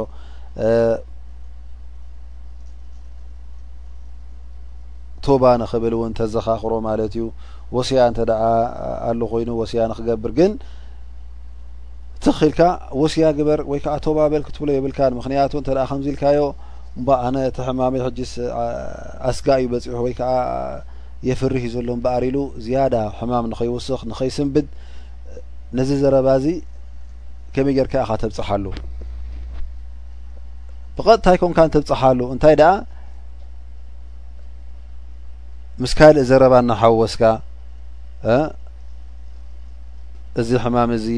ቶባ ንክብል እውን ተዘኻክሮ ማለት እዩ ወስያ እንተ ኣሉ ኮይኑ ወስያ ንክገብር ግን ትክኢልካ ወስያ ግበር ወይ ከዓ ቶባ በል ክትብሎ የብልካ ምክንያቱ እተ ከምዚ ኢልካዮ እባ ኣነ እቲ ሕማመይ ሕጅስ ኣስጋ እዩ በፂሑ ወይ ከዓ የፍሪ እዩ ዘሎ እምበኣር ኢሉ ዝያዳ ሕማም ንኸይውስኽ ንኸይስንብድ ነዚ ዘረባ እዚ ከመይ ጌርካ ኢኻ ተብፅሓሉ ብቐጥታ ይኮንካ ንተብፅሓሉ እንታይ ደኣ ምስ ካልእ ዘረባ እናሓወስካ እዚ ሕማም እዚ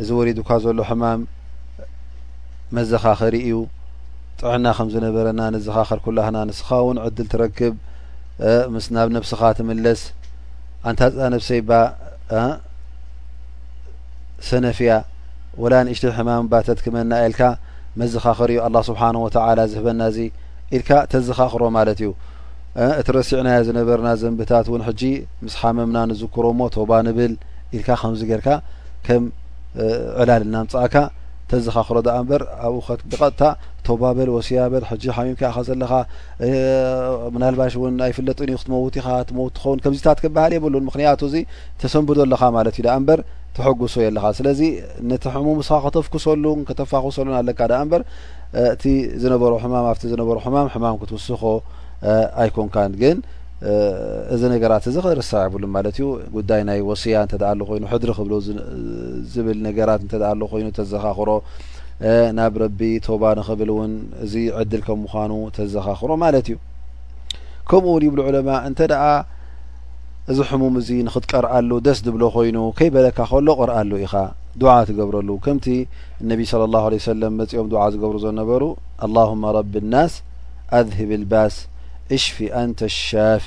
እዚ ወሪዱካ ዘሎ ሕማም መዘኻኸሪ እዩ ጥዕና ከም ዝነበረና ንዘኻኸር ኩላህና ንስኻ እውን ዕድል ትረክብ ምስ ናብ ነብስኻ ትምለስ ኣንታ ዛ ነብሰይ ባ ሰነፍያ ወላ ንእሽተይ ሕማም ባ ተትክመና ኢልካ መዘኻኸር እዩ ኣላ ስብሓን ወተላ ዝህበና እዚ ኢልካ ተዘኻኽሮ ማለት እዩ እቲ ረሲዕናዮ ዝነበርና ዘንብታት እውን ሕጂ ምስ ሓመምና ንዝክሮ ሞ ቶባ ንብል ኢልካ ከምዚ ገርካ ከም ዕላል እናምፃእካ ተዘኻኽሮ ዳኣ እምበር ኣብኡ ብቐጥታ ቶባ በል ወሲያ በል ሕጂ ሓሚምካ ኢኻ ዘለኻ ምናልባሽ ውን ኣይፍለጥን እዩ ክትመውት ኢኻ ትመውት ትኸውን ከምዚታት ክበሃል የብሉን ምክንያቱ እዚ ተሰንብዶ ኣለኻ ማለት እዩ ዳኣ እምበር ተሐጉሶ የለኻ ስለዚ ነቲ ሕሙም እስኻ ከተፍኩሰሉ ከተፋኹሰሉን ኣለካ ዳኣ እምበር እቲ ዝነበሮ ሕማም ኣብቲ ዝነበሮ ሕማም ሕማም ክትውስኾ ኣይኮንካን ግን እዚ ነገራት እዚ ክርሳዕ የብሉን ማለት እዩ ጉዳይ ናይ ወስያ እንተ ኣሎ ኮይኑ ሕድሪ ክብሎ ዝብል ነገራት እንተ ኣሎ ኮይኑ ተዘኻኽሮ ናብ ረቢ ቶባ ንክብል እውን እዚ ዕድል ከም ምኳኑ ተዘኻኽሮ ማለት እዩ ከምኡ ውን ይብሉ ዑለማ እንተ እዚ ሕሙም እዚ ንክትቀርኣሉ ደስ ዝብሎ ኮይኑ ከይበለካ ከሎ ቅርኣሉ ኢኻ ዱዓ ትገብረሉ ከምቲ እነቢ ስለ ላሁ ለ ሰለም መፂኦም ዱዓ ዝገብሩ ዘነበሩ ኣላሁማ ረቢ ናስ ኣዝሂብ ልባስ እሽፊ ኣንተ ሻፊ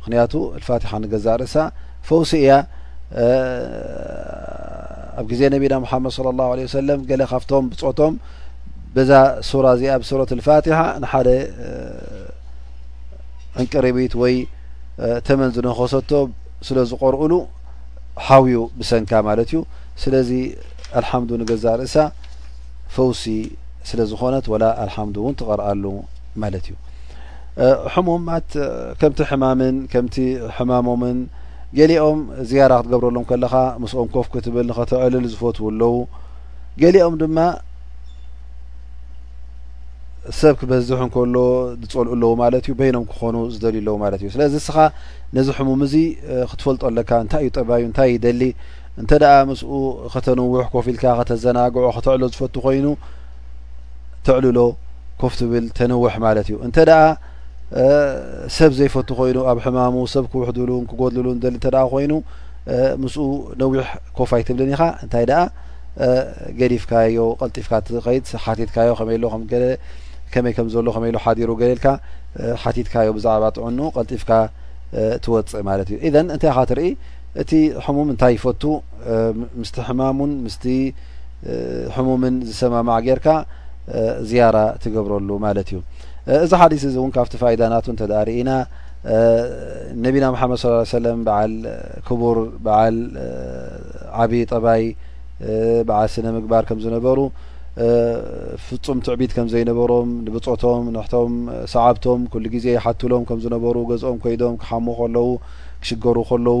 ምክንያቱ ኣልፋቲሓ ንገዛእ ርእሳ ፈውሲ እያ ኣብ ግዜ ነቢና ሙሓመድ صለ ላሁ ለ ወሰለም ገለ ካብቶም ብፆቶም በዛ ሱራ እዚኣ ብሱረት ልፋትሓ ንሓደ ዕንቅሪቢት ወይ ተመን ዝነኸሰቶ ስለ ዝቆርኡሉ ሓውዩ ብሰንካ ማለት እዩ ስለዚ ኣልሓምዱ ንገዛ ርእሳ ፈውሲ ስለ ዝኾነት ወላ ኣልሓምዱ እውን ትቐርኣሉ ማለት እዩ ሕሙማት ከምቲ ሕማምን ከምቲ ሕማሞምን ገሊኦም ዝያራ ክትገብረሎም ከለኻ ምስኦም ኮፍ ክትብል ንኸተዕልል ዝፈትዉ ኣለዉ ገሊኦም ድማ ሰብ ክበዝሕ እንከሎ ዝፀልኡ ኣለዉ ማለት እዩ በይኖም ክኾኑ ዝደልዩ ኣለዉ ማለት እዩ ስለዚ እስኻ ነዚ ሕሙም እዚ ክትፈልጦ ኣለካ እንታይ እዩ ጠባዩ እንታይ ይደሊ እንተ ደኣ ምስኡ ከተንውሕ ኮፍ ኢልካ ከተዘናግዖ ከተዕሎ ዝፈቱ ኮይኑ ተዕልሎ ኮፍ ትብል ተንውሕ ማለት እዩ እንተ ሰብ ዘይፈቱ ኮይኑ ኣብ ሕማሙ ሰብ ክውሕድሉ ክጎድልሉ ደሊ እተ ኮይኑ ምስኡ ነዊሕ ኮፍ ኣይትብልን ኢኻ እንታይ ደኣ ገዲፍካዮ ቀልጢፍካ ትኸይድ ሓቲትካዮ ከመይ ሎ ከመይ ከም ዘሎ ከመይ ሎ ሓዲሩ ገሌልካ ሓቲትካዮ ብዛዕባ ጥዕኑ ቀልጢፍካ ትወፅእ ማለት እዩ ኢዘን እንታይ ኻ ትርኢ እቲ ሕሙም እንታይ ይፈቱ ምስቲ ሕማሙን ምስ ሕሙምን ዝሰማማዕ ጌርካ ዝያራ ትገብረሉ ማለት እዩ እዚ ሓዲስ እዚ እውን ካብቲ ፋይዳ ናቱ እንተ ርእና ነቢና መሓመድ ስ ሰለም በዓል ክቡር በዓል ዓብ ጠባይ በዓል ስነ ምግባር ከም ዝነበሩ ፍፁም ትዕቢት ከም ዘይነበሮም ንብፆቶም ንሕቶም ሰዓብቶም ኩሉ ግዜ ይሓትሎም ከም ዝነበሩ ገዝኦም ኮይዶም ክሓሙ ከለዉ ክሽገሩ ከለዉ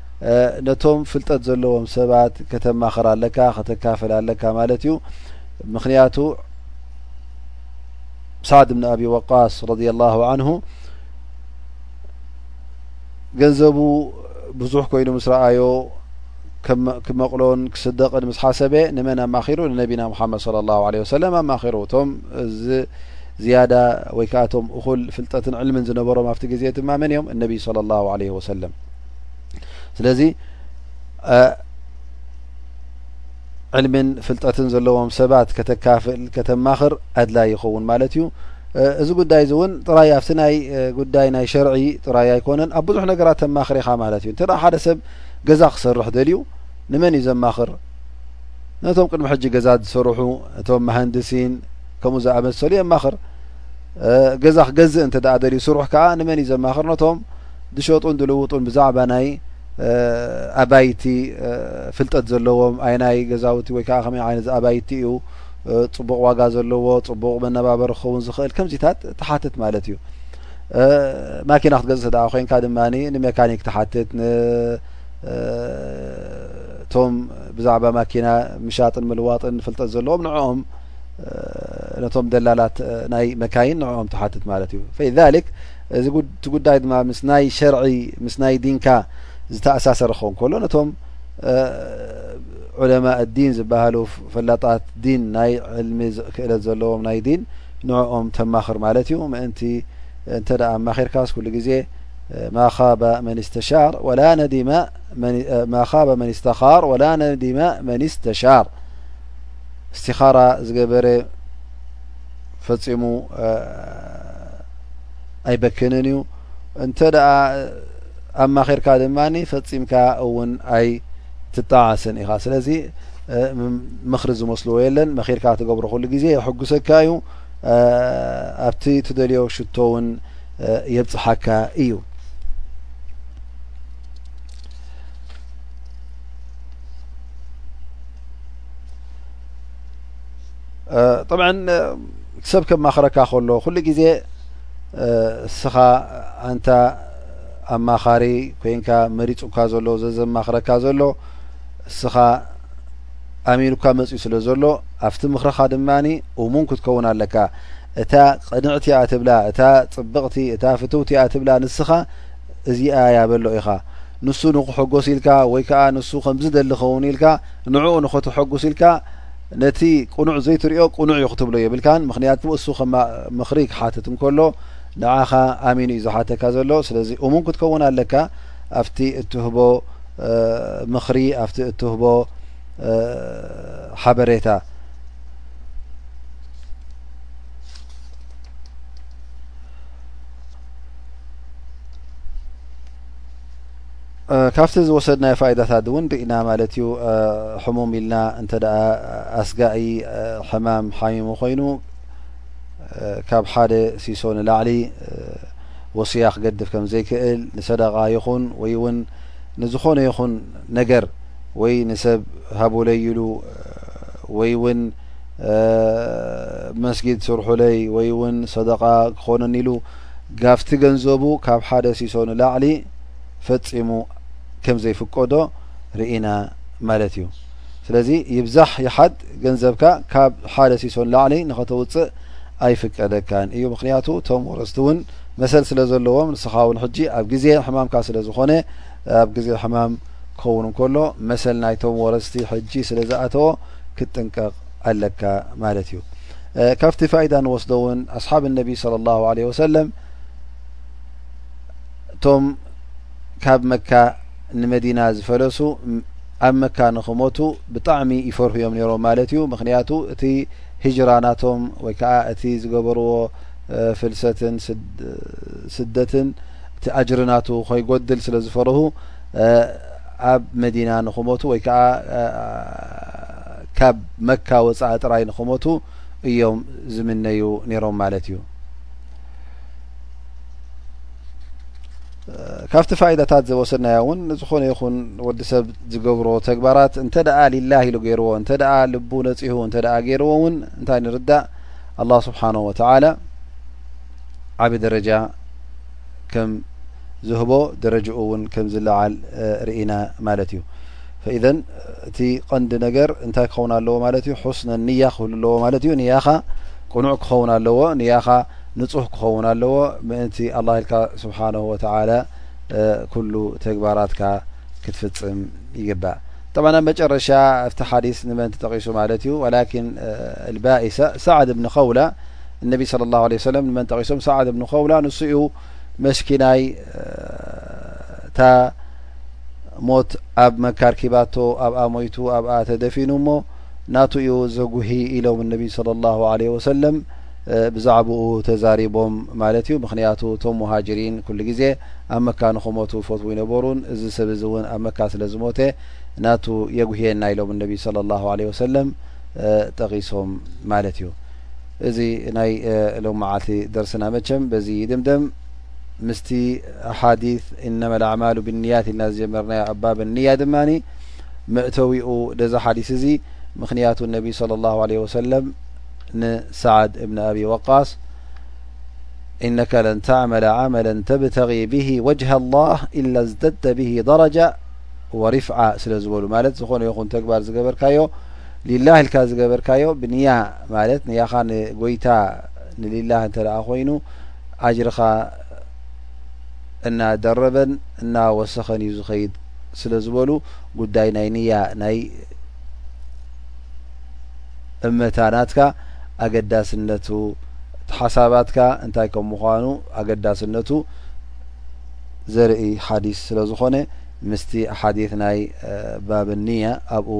ነቶም ፍልጠት ዘለዎም ሰባት ከተማኽር ኣለካ ከተካፍል ኣለካ ማለት እዩ ምክንያቱ ሳዕድ ብን ኣብ ወቃስ ረድ ላሁ ዓንሁ ገንዘቡ ብዙሕ ኮይኑ ምስ ረኣዮ ክመቕሎን ክስደቕን ምስ ሓሰበ ንመን ኣማኺሩ ንነቢና ሙሓመድ صለ ላሁ ለ ወሰለም ኣማኺሩ እቶም እዚ ዝያዳ ወይ ከዓ እቶም እኹል ፍልጠትን ዕልምን ዝነበሮም ኣብቲ ግዜ ድማ መን እዮም እነቢይ صለ ላሁ ለ ወሰለም ስለዚ ዕልምን ፍልጠትን ዘለዎም ሰባት ከተካፍል ከተማኽር ኣድላይ ይኸውን ማለት እዩ እዚ ጉዳይ እዚ እውን ጥራይ ኣብቲ ናይ ጉዳይ ናይ ሸርዒ ጥራይ ኣይኮነን ኣብ ብዙሕ ነገራት ተማኽር ኢኻ ማለት እዩ እንተ ሓደ ሰብ ገዛ ክሰርሕ ደልዩ ንመን እዩ ዘማኽር ነቶም ቅድሚ ሕጂ ገዛ ዝሰርሑ እቶም መሃንድሲን ከምኡ ዝኣመሰሉ የማኽር ገዛ ክገዝእ እንተ ደኣ ደልዩ ስሩሕ ከዓ ንመን እዩ ዘማኽር ነቶም ዝሸጡን ዝልውጡን ብዛዕባ ናይ ኣባይቲ ፍልጠት ዘለዎም ኣይናይ ገዛውቲ ወይ ከዓ ከመይ ዓይነት ኣባይቲ እዩ ፅቡቕ ዋጋ ዘለዎ ፅቡቕ መነባበሪ ክኸውን ዝኽእል ከምዚታት ትሓትት ማለት እዩ ማኪና ክትገዝእ ተ ኮይንካ ድማ ንሜካኒክ ትሓትት ንቶም ብዛዕባ ማኪና ምሻጥን ምልዋጥን ፍልጠት ዘለዎም ንዕኦም ነቶም ደላላት ናይ መካይን ንዕኦም ትሓትት ማለት እዩ ፈሊክ እዚቲ ጉዳይ ድማ ምስ ናይ ሸርዒ ምስ ናይ ዲንካ ዝተኣሳሰረ ክኸውን ከሎ ነቶም ዑለማ ዲን ዝበሃሉ ፈላጣት ዲን ናይ ዕልሚ ክእለት ዘለዎም ናይ ዲን ንዕኦም ተማኽር ማለት እዩ ምእንቲ እንተ ደኣ ኣማኺርካ ስኩሉ ግዜ ማኻባ መን ስተሻር ወላ ነዲማ ማኻባ መን ስተኻር ወላ ነዲማ መን ስተሻር እስቲኻራ ዝገበረ ፈፂሙ ኣይበክንን እዩ እንተ ደኣ ኣማኺርካ ድማ ፈፂምካ እውን ኣይ ትጣዓስን ኢኻ ስለዚ ምኽሪ ዝመስልዎ የለን መኺርካ ትገብሮ ኩሉ ግዜ የሐጉሰካ እዩ ኣብቲ ትደልዮ ሽቶ እውን የብፅሓካ እዩ طብዓ ሰብ ከማክረካ ከሎ ኩሉ ግዜ እስኻ ኣንታ ኣማኻሪ ኮይንካ መሪፁካ ዘሎ ዘዘማክረካ ዘሎ እስኻ ኣሚኑካ መፅኡ ስለ ዘሎ ኣብቲ ምክርኻ ድማ እሙን ክትከውን ኣለካ እታ ቅንዕቲ እኣ ትብላ እታ ፅብቕቲ እታ ፍትውቲ እኣ ትብላ ንስኻ እዚኣ ያበሎ ኢኻ ንሱ ንክሕጎስ ኢልካ ወይ ከዓ ንሱ ከምዝደሊ ኸውን ኢልካ ንዕኡ ንኸተሐጉስ ኢልካ ነቲ ቅኑዕ ዘይትሪኦ ቅኑዕ እዩ ክትብሎ የብልካን ምክንያቱ እሱ ከማ ምክሪ ክሓትት እንከሎ ንዓኻ ኣሚኑ እዩ ዝሓተካ ዘሎ ስለዚ እሙን ክትከውን ኣለካ ኣብቲ እትህቦ ምክሪ ኣብቲ እትህቦ ሓበሬታ ካብቲ ዝወሰድናዮ ፋይዳታት እውን ርኢና ማለት እዩ ሕሙም ኢልና እንተ ኣስጋኢ ሕማም ሓሚሙ ኮይኑ ካብ ሓደ ሲሶ ንላዕሊ ወስያ ክገድፍ ከም ዘይክእል ንሰደቃ ይኹን ወይ እውን ንዝኾነ ይኹን ነገር ወይ ንሰብ ሃቡለይሉ ወይ እውን መስጊድ ስርሑለይ ወይ እውን ሰደቃ ክኾነኒ ኢሉ ጋፍቲ ገንዘቡ ካብ ሓደ ሲሶ ንላዕሊ ፈጺሙ ከም ዘይፍቀዶ ርኢና ማለት እዩ። ስለዚ ይብዛሕ ይሓድ ገንዘብካ ካብ ሓደ ሲሶ ንላዕሊ ንኸተውጽእ ኣይፍቀደካን እዩ። ምክንያቱ እቶም ወረስቲ እውን መሰል ስለ ዘለዎም ንስኻ እውን ሕጂ ኣብ ግዜ ሕማምካ ስለ ዝኾነ ኣብ ግዜ ሕማም ክኸውን እንከሎ መሰል ናይቶም ወረስቲ ሕጂ ስለ ዝኣተዎ ክትጥንቀቕ ኣለካ ማለት እዩ። ካብቲ ፋይዳ ንወስዶ እውን ኣስሓብ ነቢ صለ ላه ለ ወሰለም እቶም ካብ መካ ንመዲና ዝፈለሱ ኣብ መካ ንክሞቱ ብጣዕሚ ይፈርሁ እዮም ነሮም ማለት እዩ ምክንያቱ እቲ ሂጅራ ናቶም ወይ ከዓ እቲ ዝገበርዎ ፍልሰትን ስደትን እቲ ኣጅሪ ናቱ ከይጎድል ስለ ዝፈርሁ ኣብ መዲና ንክሞቱ ወይከዓ ካብ መካ ወጻኢ ጥራይ ንክሞቱ እዮም ዝምነዩ ነይሮም ማለት እዩ ካብቲ ፋይዳታት ዘወሰድናዮ እውን ዝኾነ ይኹን ወዲ ሰብ ዝገብሮ ተግባራት እንተ ደኣ ሊላ ኢሉ ገይርዎ እንተ ደኣ ልቡ ነፂሁ እንተ ደኣ ገይርዎ እውን እንታይ ንርዳእ ኣላ ስብሓን ወተላ ዓብ ደረጃ ከም ዝህቦ ደረጃኡ እውን ከም ዝለዓል ርኢና ማለት እዩ ፈኢዘን እቲ ቐንዲ ነገር እንታይ ክኸውን ኣለዎ ማለት እዩ ሑስነ ንያ ክህሉ ኣለዎ ማለት እዩ ንያኻ ቅኑዕ ክኸውን ኣለዎ ንያኻ ንፁህ ክኸውን ኣለዎ ምእንቲ ኣላ ኢልካ ስብሓን ወተላ ኩሉ ተግባራትካ ክትፍፅም ይግባእ ጠብ ኣብ መጨረሻ ኣብቲ ሓዲስ ንመን ትጠቂሱ ማለት እዩ ወላኪን ልባኢሰ ሳዓድ እብኒ ከውላ እነቢ ስለ ላ ለ ሰለም ንመን ጠቂሶም ሳዓድ እብኒ ከውላ ንሱ እዩ መስኪናይ እታ ሞት ኣብ መካርኪባቶ ኣብኣ ሞይቱ ኣብኣ ተደፊኑ እሞ ናቱ እዩ ዘጉሂ ኢሎም እነቢ ስለ ላሁ ለ ወሰለም ብዛዕባኡ ተዛሪቦም ማለት እዩ ምክንያቱ እቶም ሙሃጅሪን ኩሉ ግዜ ኣብ መካ ንክሞቱ ፈትው ይነበሩን እዚ ሰብ እዚ እውን ኣብ መካ ስለ ዝሞተ ናቱ የጉህየና ኢሎም እነቢ ስለ ላሁ ለ ወሰለም ጠቂሶም ማለት እዩ እዚ ናይ ሎሚ መዓልቲ ደርስና መቸም በዚ ይድምደም ምስቲ ሓዲት ኢነመ ላኣዕማሉ ብንያት ኢልና ዝጀመርናዮ ኣብ ባብ ንያ ድማ መእተዊኡ ደዚ ሓዲስ እዚ ምክንያቱ ነቢይ صለ ላሁ ለ ወሰለም ንሰዓድ እብኒ ኣብዪ ወቃስ ኢነከ ለን ተዕመለ ዓመለ ተብተቂ ብሂ ወጅሃ ላህ ኢላ ዝደድተ ብሂ ደረጃ ወሪፍዓ ስለ ዝበሉ ማለት ዝኾነ ይኹን ተግባር ዝገበርካዮ ሊላህ ኢልካ ዝገበርካዮ ብንያ ማለት ንያኻ ንጎይታ ንሊላህ እንተ ኮይኑ ኣጅርኻ እናደረበን እናወሰኸን እዩ ዝኸይድ ስለ ዝበሉ ጉዳይ ናይ ንያ ናይ እመታናትካ ኣገዳስነቱ ሓሳባትካ እንታይ ከም ምዃኑ ኣገዳስነቱ ዘርኢ ሓዲስ ስለ ዝኾነ ምስቲ ሓዲስ ናይ ባብ ንያ ኣብኡ